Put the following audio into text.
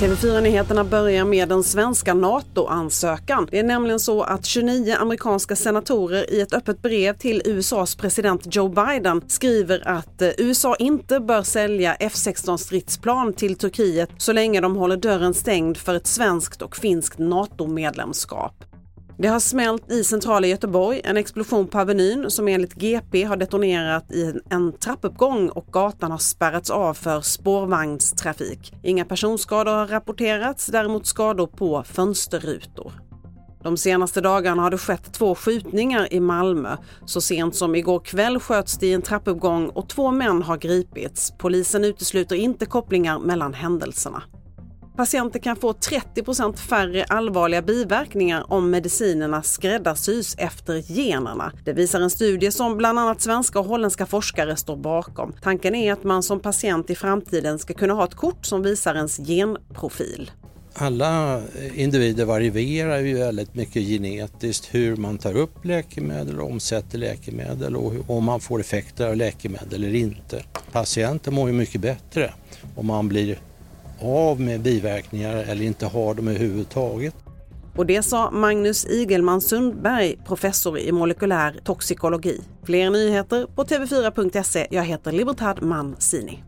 TV4-nyheterna börjar med den svenska NATO-ansökan. Det är nämligen så att 29 amerikanska senatorer i ett öppet brev till USAs president Joe Biden skriver att eh, USA inte bör sälja F16 stridsplan till Turkiet så länge de håller dörren stängd för ett svenskt och finskt NATO-medlemskap. Det har smält i centrala Göteborg, en explosion på Avenyn som enligt GP har detonerat i en trappuppgång och gatan har spärrats av för spårvagnstrafik. Inga personskador har rapporterats, däremot skador på fönsterrutor. De senaste dagarna har det skett två skjutningar i Malmö. Så sent som igår kväll sköts det i en trappuppgång och två män har gripits. Polisen utesluter inte kopplingar mellan händelserna. Patienter kan få 30% färre allvarliga biverkningar om medicinerna skräddarsys efter generna. Det visar en studie som bland annat svenska och holländska forskare står bakom. Tanken är att man som patient i framtiden ska kunna ha ett kort som visar ens genprofil. Alla individer varierar ju väldigt mycket genetiskt hur man tar upp läkemedel och omsätter läkemedel och om man får effekter av läkemedel eller inte. Patienten mår ju mycket bättre om man blir av med biverkningar eller inte har dem överhuvudtaget. Och det sa Magnus Igelman Sundberg, professor i molekylär toxikologi. Fler nyheter på tv4.se. Jag heter Libertad Mancini.